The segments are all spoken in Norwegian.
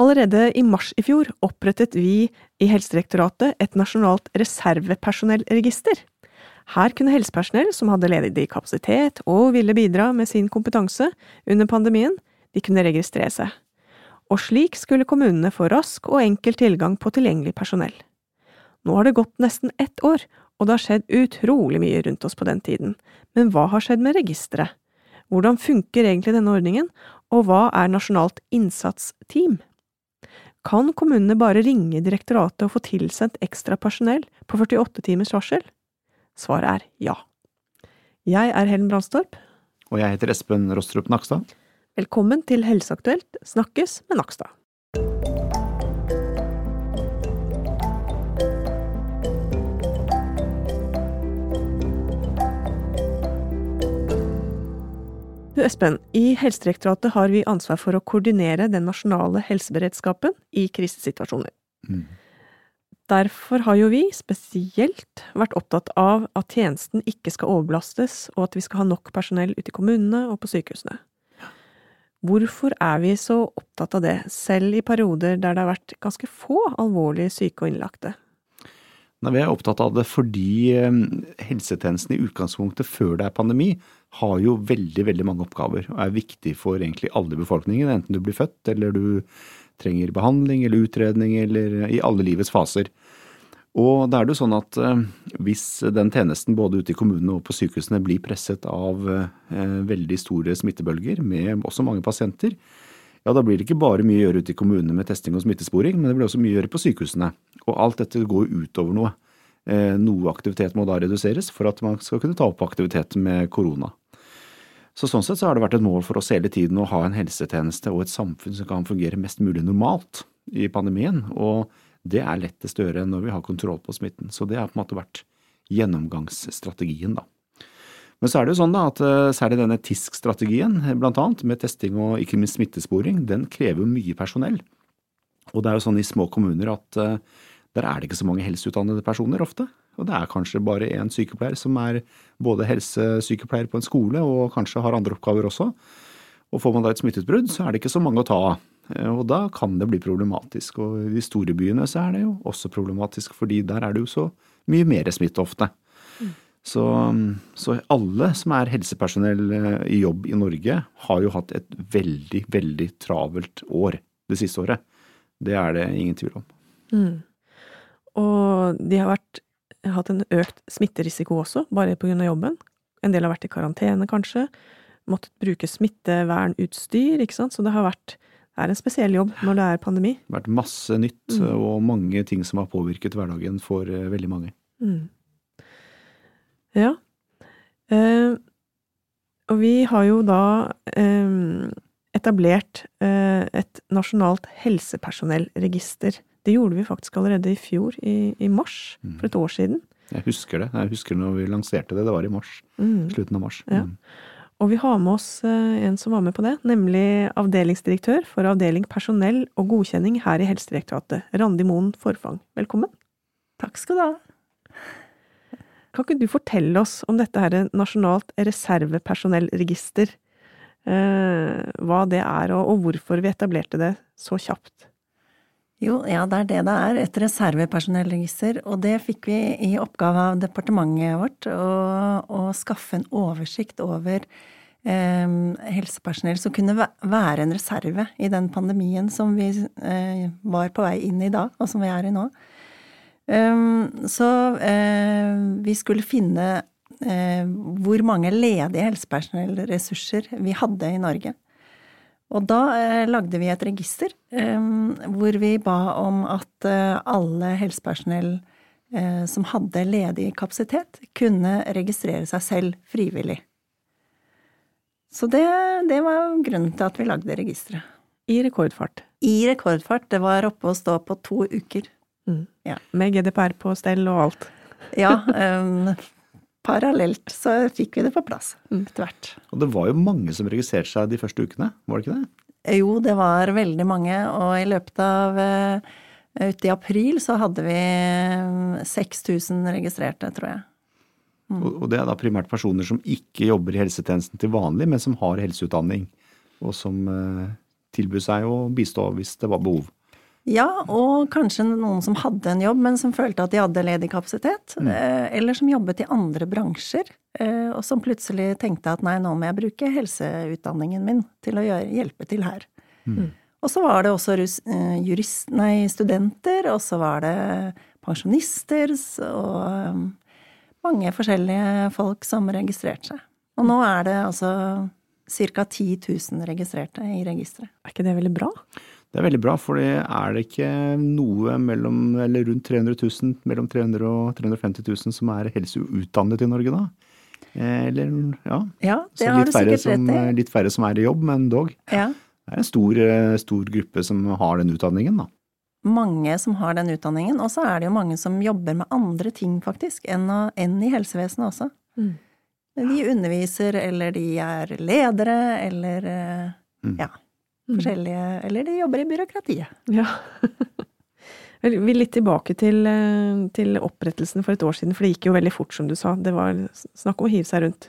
Allerede i mars i fjor opprettet vi i Helsedirektoratet et nasjonalt reservepersonellregister. Her kunne helsepersonell som hadde ledig kapasitet og ville bidra med sin kompetanse under pandemien, de kunne registrere seg. Og slik skulle kommunene få rask og enkel tilgang på tilgjengelig personell. Nå har det gått nesten ett år, og det har skjedd utrolig mye rundt oss på den tiden, men hva har skjedd med registeret? Hvordan funker egentlig denne ordningen, og hva er Nasjonalt innsatsteam? Kan kommunene bare ringe direktoratet og få tilsendt ekstra personell på 48 timers varsel? Svaret er ja. Jeg er Helen Brandstorp. Og jeg heter Espen Rostrup Nakstad. Velkommen til Helseaktuelt snakkes med Nakstad. Du Espen, i Helsedirektoratet har vi ansvar for å koordinere den nasjonale helseberedskapen i krisesituasjoner. Mm. Derfor har jo vi spesielt vært opptatt av at tjenesten ikke skal overbelastes, og at vi skal ha nok personell ute i kommunene og på sykehusene. Hvorfor er vi så opptatt av det, selv i perioder der det har vært ganske få alvorlig syke og innlagte? Vi er opptatt av det fordi eh, helsetjenesten i utgangspunktet før det er pandemi, har jo veldig veldig mange oppgaver og er viktig for egentlig alle i befolkningen. Enten du blir født eller du trenger behandling eller utredning eller i alle livets faser. Og da er det jo sånn at eh, hvis den tjenesten både ute i kommunene og på sykehusene blir presset av eh, veldig store smittebølger med også mange pasienter, ja da blir det ikke bare mye å gjøre ute i kommunene med testing og smittesporing, men det blir også mye å gjøre på sykehusene. Og alt dette går utover noe. Eh, noe aktivitet må da reduseres for at man skal kunne ta opp aktivitet med korona. Så Sånn sett så har det vært et mål for oss hele tiden å ha en helsetjeneste og et samfunn som kan fungere mest mulig normalt i pandemien, og det er lettest å gjøre når vi har kontroll på smitten. Så det har på en måte vært gjennomgangsstrategien, da. Men så er det jo sånn da at eh, særlig denne TISK-strategien, blant annet, med testing og ikke minst smittesporing, den krever mye personell. Og det er jo sånn i små kommuner at uh, der er det ikke så mange helseutdannede personer ofte. Og det er kanskje bare én sykepleier som er både helsesykepleier på en skole og kanskje har andre oppgaver også. Og får man da et smitteutbrudd, så er det ikke så mange å ta av. Eh, og da kan det bli problematisk. Og i de store byene så er det jo også problematisk, fordi der er det jo så mye mer smitte ofte. Mm. Så, så, alle som er helsepersonell eh, i jobb i Norge, har jo hatt et veldig, veldig travelt år det siste året. Det er det ingen tvil om. Mm. Og de har vært, hatt en økt smitterisiko også, bare av jobben. En del har vært i karantene, kanskje. Måttet bruke smittevernutstyr, ikke sant. Så det har vært det er en spesiell jobb når det er pandemi. Det har vært masse nytt mm. og mange ting som har påvirket hverdagen for uh, veldig mange. Mm. Ja. Uh, og vi har jo da um, etablert uh, et nasjonalt helsepersonellregister det gjorde vi faktisk allerede i fjor, i, i mars, mm. for et år siden. Jeg husker det. Jeg husker når vi lanserte det. Det var i mars. Mm. Slutten av mars. Ja. Mm. Og vi har med oss eh, en som var med på det, nemlig avdelingsdirektør for avdeling personell og godkjenning her i Helsedirektoratet, Randi Moen Forfang. Velkommen. Takk skal du ha. Kan ikke du fortelle oss om dette her nasjonalt reservepersonellregister? Eh, hva det er, og, og hvorfor vi etablerte det så kjapt? Jo, ja, det er det det er. Et reservepersonellregister. Og det fikk vi i oppgave av departementet vårt, å, skaffe en oversikt over eh, helsepersonell som kunne være en reserve i den pandemien som vi eh, var på vei inn i da, og som vi er i nå. Um, så eh, vi skulle finne eh, hvor mange ledige helsepersonellressurser vi hadde i Norge. Og da eh, lagde vi et register eh, hvor vi ba om at eh, alle helsepersonell eh, som hadde ledig kapasitet, kunne registrere seg selv frivillig. Så det, det var grunnen til at vi lagde registeret. I rekordfart? I rekordfart. Det var oppe å stå på to uker. Mm. Ja. Med GDPR på stell og alt? ja. Parallelt så fikk vi det på plass mm. etter hvert. Og det var jo mange som registrerte seg de første ukene, var det ikke det? Jo, det var veldig mange, og i løpet av uh, Ute i april så hadde vi 6000 eh, registrerte, tror jeg. Mm. Og det er da primært personer som ikke jobber i helsetjenesten til vanlig, men som har helseutdanning, og som tilbød seg å bistå hvis det var behov. Ja, og kanskje noen som hadde en jobb, men som følte at de hadde ledig kapasitet. Mm. Eller som jobbet i andre bransjer, og som plutselig tenkte at nei, nå må jeg bruke helseutdanningen min til å gjøre, hjelpe til her. Mm. Og så var det også jurist, nei, studenter, og så var det pensjonister og mange forskjellige folk som registrerte seg. Og nå er det altså ca. 10 000 registrerte i registeret. Er ikke det veldig bra? Det er veldig bra, for er det ikke noe mellom, eller rundt 300 000, mellom 300 og 350 000 som er helseutdannet i Norge da? Eh, eller, ja. ja det har du sikkert rett i. Litt færre som er i jobb, men dog. Ja. Det er en stor, eh, stor gruppe som har den utdanningen, da mange som har den utdanningen, og så er det jo mange som jobber med andre ting, faktisk, enn, å, enn i helsevesenet også. Mm. De underviser, eller de er ledere, eller eh, mm. ja. Forskjellige Eller de jobber i byråkratiet. Ja. Vi er litt tilbake til, eh, til, opprettelsen for et år siden, for det gikk jo veldig fort, som du sa. Det var snakk om å hive seg rundt.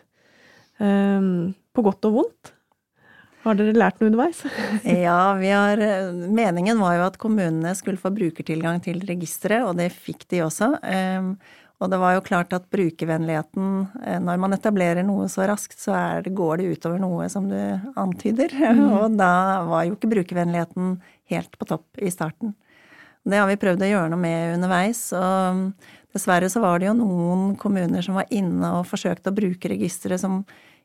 Um, på godt og vondt. Har dere lært noe underveis? ja, har, meningen var jo at kommunene skulle få brukertilgang til registeret, og det fikk de også. Og det var jo klart at brukervennligheten, eh, når man etablerer noe så raskt, så det, går det utover noe som du antyder. Mm. Og da var jo ikke brukervennligheten helt på topp i starten. Det har vi prøvd å gjøre noe med underveis. og Dessverre så var det jo noen kommuner som var inne og forsøkte å bruke registeret som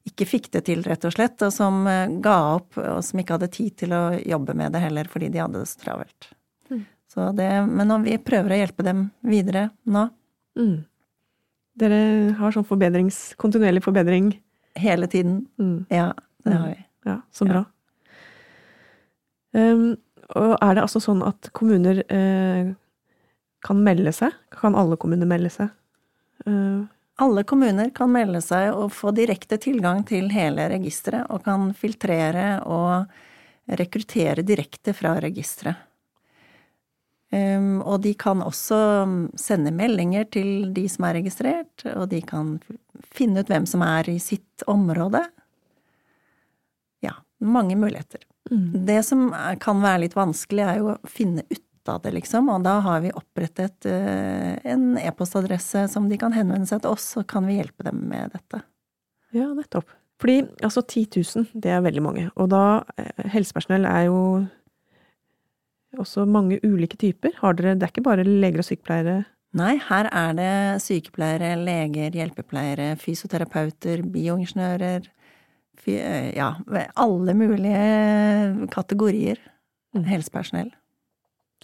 ikke fikk det til, rett og slett, og som eh, ga opp, og som ikke hadde tid til å jobbe med det heller fordi de hadde det så travelt. Mm. Så det, men vi prøver å hjelpe dem videre nå. Mm. Dere har sånn forbedrings, kontinuerlig forbedring? Hele tiden. Mm. Ja, det har vi. Ja, Så bra. Ja. Um, og er det altså sånn at kommuner uh, kan melde seg? Kan alle kommuner melde seg? Uh, alle kommuner kan melde seg og få direkte tilgang til hele registeret, og kan filtrere og rekruttere direkte fra registeret. Um, og de kan også sende meldinger til de som er registrert, og de kan finne ut hvem som er i sitt område. Ja, mange muligheter. Mm. Det som kan være litt vanskelig, er jo å finne ut av det, liksom. Og da har vi opprettet uh, en e-postadresse som de kan henvende seg til oss, så kan vi hjelpe dem med dette. Ja, nettopp. Fordi altså 10 000, det er veldig mange. Og da eh, Helsepersonell er jo også mange ulike typer. Har dere Det er ikke bare leger og sykepleiere? Nei, her er det sykepleiere, leger, hjelpepleiere, fysioterapeuter, bioingeniører fy, Ja, alle mulige kategorier mm. helsepersonell.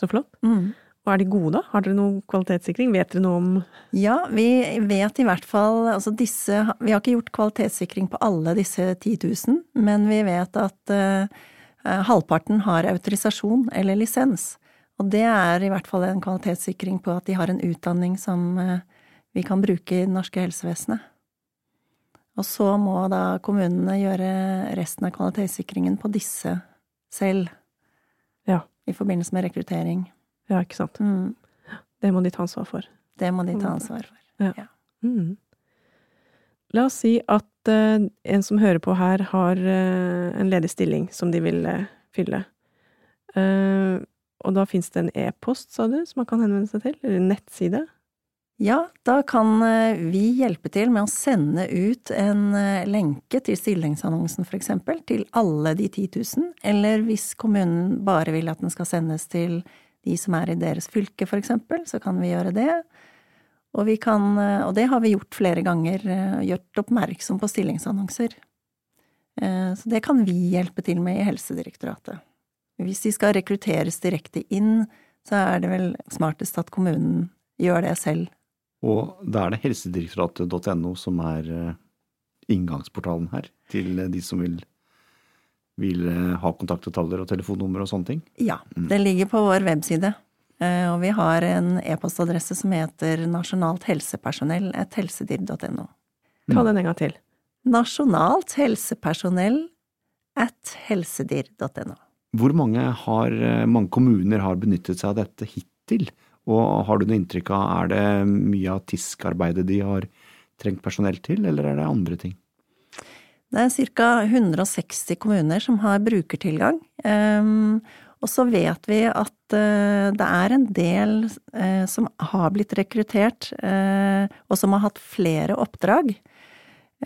Så flott. Mm. Og er de gode, da? Har dere noe kvalitetssikring? Vet dere noe om Ja, vi vet i hvert fall Altså disse Vi har ikke gjort kvalitetssikring på alle disse 10 000, men vi vet at uh, halvparten har autorisasjon eller lisens. Og det er i hvert fall en kvalitetssikring på at de har en utdanning som uh, vi kan bruke i det norske helsevesenet. Og så må da kommunene gjøre resten av kvalitetssikringen på disse selv. Ja i forbindelse med rekruttering. Ja, ikke sant. Mm. Det må de ta ansvar for. Det må de ta ansvar for. Ja. ja. Mm. La oss si at uh, en som hører på her, har uh, en ledig stilling som de vil uh, fylle. og da fins det en e-post, sa du, som man kan henvende seg til? Eller en nettside? Ja, da kan eh, vi hjelpe til med å sende ut en eh, lenke til stillingsannonsen eksempel, til alle de 10 000, eller hvis kommunen bare vil at den skal sendes til de som er i deres fylke eksempel, så kan vi gjøre det. Og, vi kan, eh, og det har vi gjort flere ganger, gjort oppmerksom på stillingsannonser. Så det kan vi hjelpe til med i Helsedirektoratet. Hvis de skal rekrutteres direkte inn, så er det vel smartest at kommunen gjør det selv og da er det helsedirektoratet.no som er eh, inngangsportalen her, til de som vil, vil eh, ha kontaktdetaljer og telefonnummer og sånne ting? Ja, mm. det ligger på vår webside. Eh, og vi har en e-postadresse som heter nasjonalt helsepersonell et helsedir.no. Ta den en gang til. Nasjonalt helsepersonell at helsedir.no. Hvor mange, har, mange kommuner har benyttet seg av dette hittil? Og har du noe inntrykk av, er det mye av TISK-arbeidet de har trengt personell til, eller er det andre ting? Det er ca. 160 kommuner som har brukertilgang. Um, og så vet vi at uh, det er en del uh, som har blitt rekruttert, uh, og som har hatt flere oppdrag.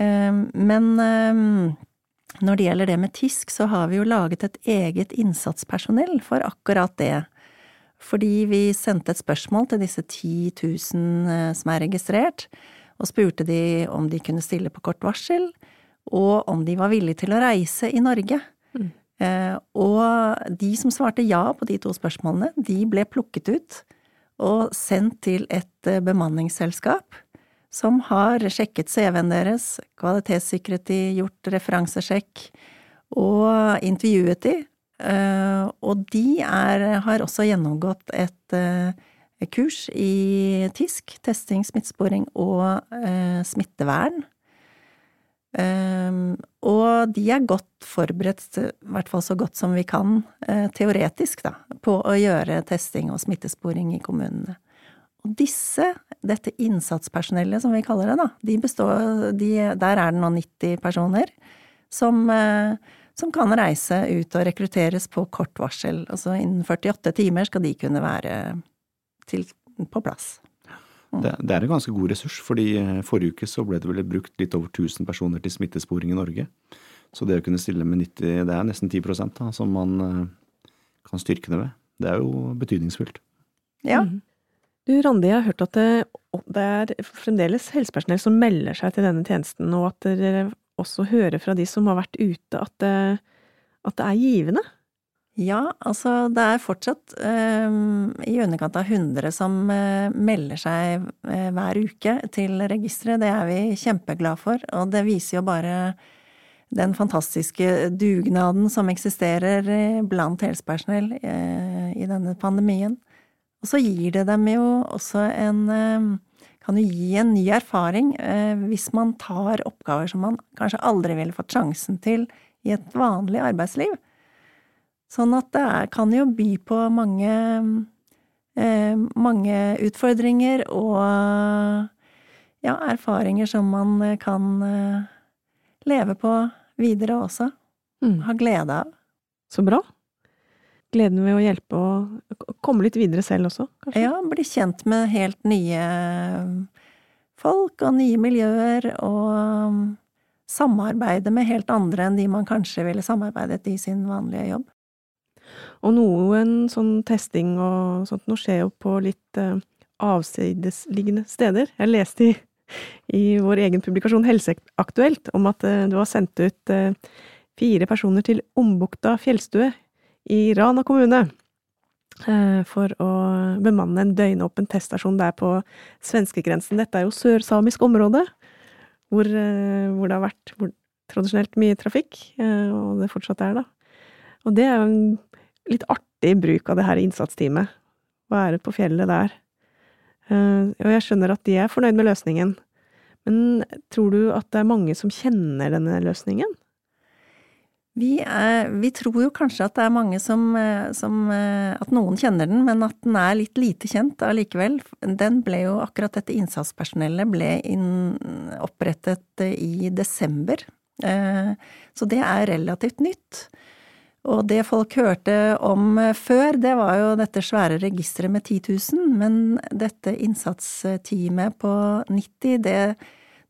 Men når det gjelder det med TISK, så har vi jo laget et eget innsatspersonell for akkurat det. Fordi vi sendte et spørsmål til disse 10 000 som er registrert, og spurte de om de kunne stille på kort varsel, og om de var villige til å reise i Norge. Eh, og de som svarte ja på de to spørsmålene, de ble plukket ut og sendt til et eh, bemanningsselskap som har sjekket CV-en deres, kvalitetssikret de, gjort referansesjekk og intervjuet de. Eh, og de er, har også gjennomgått et kurs i TISK, testing, smittesporing og smittevern. Um, og de er godt forberedt, i hvert fall så godt som vi kan, uh, teoretisk, da, på å gjøre testing og smittesporing i kommunene. Og disse, dette innsatspersonellet som vi kaller det, da, de består, de, der er det nå 90 personer som, uh, som kan reise ut og rekrutteres på kort varsel. Altså innen 48 timer skal de kunne være til, på plass. Det, det, er en ganske god ressurs, fordi eh, forrige uke så ble det vel brukt litt over 1000 personer til smittesporing i Norge. Så det å kunne stille med 90, det er nesten 10 da, som man eh, kan styrke det ved. Det er jo betydningsfullt. Ja. Mm. Du Randi, jeg har hørt at det, det er fremdeles helsepersonell som melder seg til denne tjenesten, og at dere også hører fra de som har vært ute at det, at det er givende? Ja, altså det er fortsatt eh, i underkant av 100 som eh, melder seg eh, hver uke til registeret. Det er vi kjempeglade for, og det viser jo bare den fantastiske dugnaden som eksisterer eh, blant helsepersonell eh, i denne pandemien. Og så gir det dem jo også en eh, kan jo gi en ny erfaring hvis man tar oppgaver som man kanskje aldri ville fått sjansen til i et vanlig arbeidsliv. Sånn at det er, kan jo by på mange, eh, mange utfordringer og ja, erfaringer som man kan eh, leve på videre også. Mm. Ha glede av. Så bra. Gleden ved å hjelpe og komme litt videre selv også, kanskje? Ja, bli kjent med helt nye folk og nye miljøer, og samarbeide med helt andre enn de man kanskje ville samarbeidet i sin vanlige jobb. Og noen sånn testing og sånt nå skjer jo på litt eh, avsidesliggende steder. Jeg leste i, i, vår egen publikasjon Helseaktuelt om at eh, du har sendt ut eh, fire personer til Ombukta fjellstue i Rana kommune for å bemanne en døgnåpen teststasjon der på svenskegrensen. Dette er jo sørsamisk område, hvor, hvor det har vært hvor, tradisjonelt mye trafikk, og det fortsatt er, da. Og det er jo en litt artig bruk av det her innsatsteamet. Være på fjellet der. Eh, og jeg skjønner at de er fornøyd med løsningen. Men tror du at det er mange som kjenner denne løsningen? Vi, er, vi tror jo kanskje at det er mange som, eh, som, eh, At noen kjenner den, men at den er litt lite kjent allikevel. Den ble jo akkurat dette innsatspersonellet ble inn, opprettet i desember. Så det er relativt nytt. Og det folk hørte om eh, før, det var jo dette svære registeret med 10 000, men dette innsatsteamet på 90, det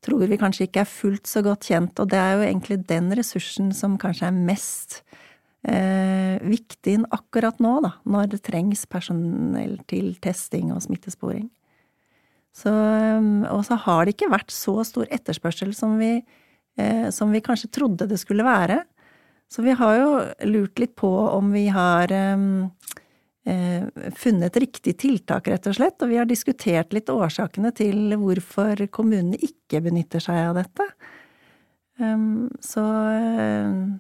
tror vi kanskje ikke er fullt så godt kjent, og det er jo egentlig den ressursen som kanskje er mest eh, viktig akkurat nå, da, når det trengs personell til testing og smittesporing. Så, eh, og så har det ikke vært så stor etterspørsel som vi, eh, som vi kanskje trodde det skulle være. Så vi har jo lurt litt på om vi har um, eh, funnet riktig tiltak, rett og slett, og vi har diskutert litt årsakene til hvorfor kommunene ikke benytter seg av dette. Um, så, uh,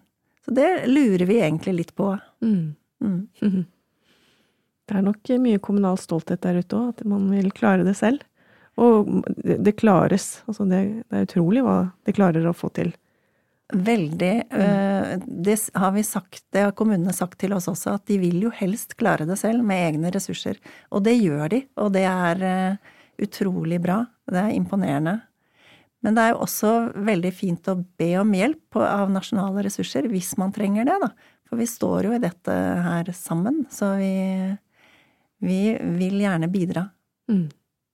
så, det lurer vi egentlig litt på. Mm. Mm. Det er nok mye kommunal stolthet der ute òg, at man vil klare det selv. Og det klares. Altså det, det er utrolig hva det klarer å få til. Veldig. Mm. Det har vi sagt, det har kommunene sagt til oss også, at de vil jo helst klare det selv med egne ressurser. Og det gjør de, og det er eh, utrolig bra. Det er imponerende. Men det er jo også veldig fint å be om hjelp av nasjonale ressurser hvis man trenger det, da. For vi står jo i dette her sammen, så vi, vi vil gjerne bidra. Mm.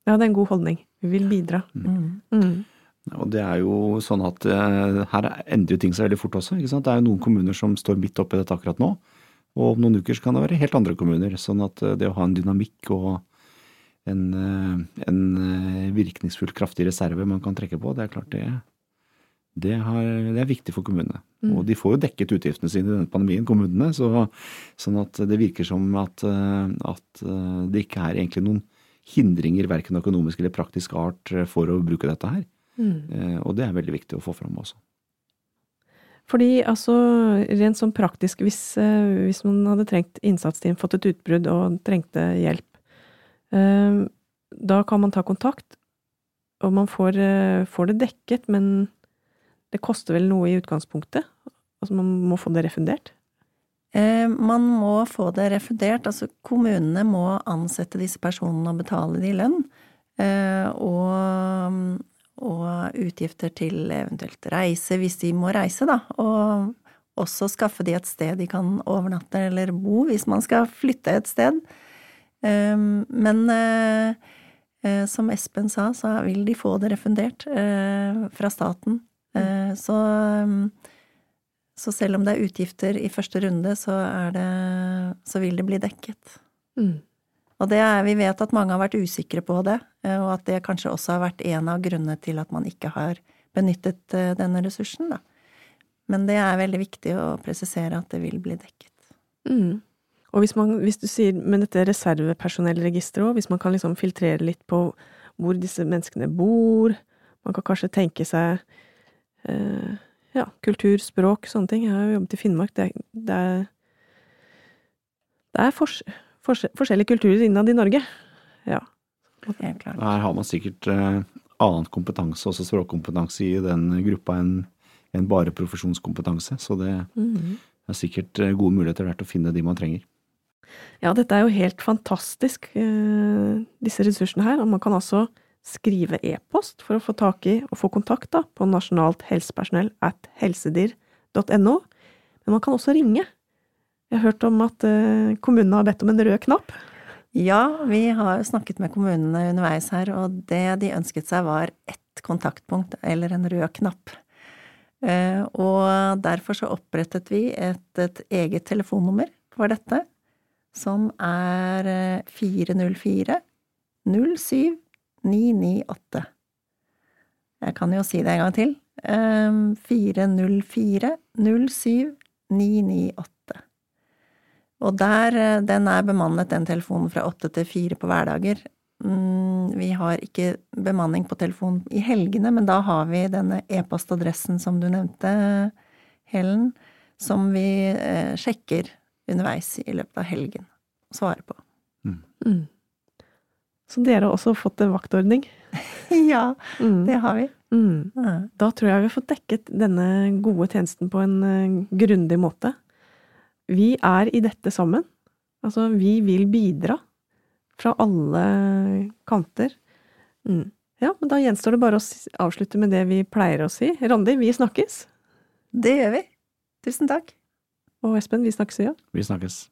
Ja, det er en god holdning. Vi vil bidra. Mm. Mm. Og det er jo sånn at eh, her endrer ting seg veldig fort også. ikke sant? Det er jo noen kommuner som står midt oppi dette akkurat nå. Og om noen uker så kan det være helt andre kommuner. Sånn at eh, det å ha en dynamikk og en, eh, en virkningsfull, kraftig reserve man kan trekke på, det er klart det, det, har, det er viktig for kommunene. Mm. Og de får jo dekket utgiftene sine i denne pandemien, kommunene. Så, sånn at det virker som at, at det ikke er egentlig noen hindringer, verken økonomisk eller praktisk art, for å bruke dette her. Mm. Eh, Og det er veldig viktig å få fram også. Fordi altså, rent sånn praktisk, hvis, eh, hvis man hadde trengt innsatsteam, fått et utbrudd og trengte hjelp, eh, da kan man ta kontakt, og man får, får det dekket, men det koster vel noe i utgangspunktet? Altså man må få det refundert? Eh, man må få det refundert. Altså kommunene må ansette disse personene og betale de lønn. Eh, og, og utgifter til eventuelt reise, hvis de må reise, da. Og også skaffe de et sted de kan overnatte eller bo, hvis man skal flytte et sted. Eh, men eh, eh, som Espen sa, så vil de få det refundert eh, fra staten. Eh, så så selv om det er utgifter i første runde, så, er det, så vil det bli dekket. Mm. Og er, vi vet at mange har vært usikre på det, eh, og at det kanskje også har vært en av grunnene til at man ikke har benyttet eh, denne ressursen, da. Men det er veldig viktig å presisere at det vil bli dekket. Mm. Og hvis, man, hvis du sier med dette reservepersonellregisteret òg, hvis man kan liksom filtrere litt på hvor disse menneskene bor, man kan kanskje tenke seg eh, ja, kultur, språk, sånne ting. Jeg har jo jobbet i Finnmark. Det det er, det er fors, fors, forskjellige kulturer innad i Norge. Ja. Helt klart. Her har man sikkert eh, annen kompetanse, også språkkompetanse, i den gruppa enn en bare profesjonskompetanse. Så det Mhm. er sikkert eh, gode muligheter der til å finne de man trenger. Ja, dette er jo helt fantastisk, eh, disse ressursene her. Og man kan altså skrive e-post for å få tak i og få kontakt da, på nasjonalt helsepersonell at helsedir.no. Men man kan også ringe. Jeg har hørt om at eh, kommunene har bedt om en rød knapp. Ja, vi har snakket med kommunene underveis her, og det de ønsket seg var ett kontaktpunkt, eller en rød knapp. Eh, Og derfor så opprettet vi et, et eget telefonnummer for dette, som er eh, 404 07 998. Jeg kan jo si det en gang til. Eh, 404 07 998. Og der, eh, den er bemannet, den telefonen, fra åtte til fire på hverdager. Mm, Vi har ikke bemanning på telefon i helgene, men da har vi denne e-postadressen som du nevnte, Helen, som vi eh, sjekker underveis i løpet av helgen. og Svarer på. Mm. Så dere har også fått en vaktordning. ja, Mm. det har vi. Mm. Da tror jeg vi har fått dekket denne gode tjenesten på en eh, grundig måte. Vi er i dette sammen. Altså, vi vil bidra fra alle kanter. Mm. Ja, men da gjenstår det bare å avslutte med det vi pleier å si. Randi, vi snakkes. Det gjør vi. Tusen takk. Og Espen, vi snakkes igjen. Vi snakkes.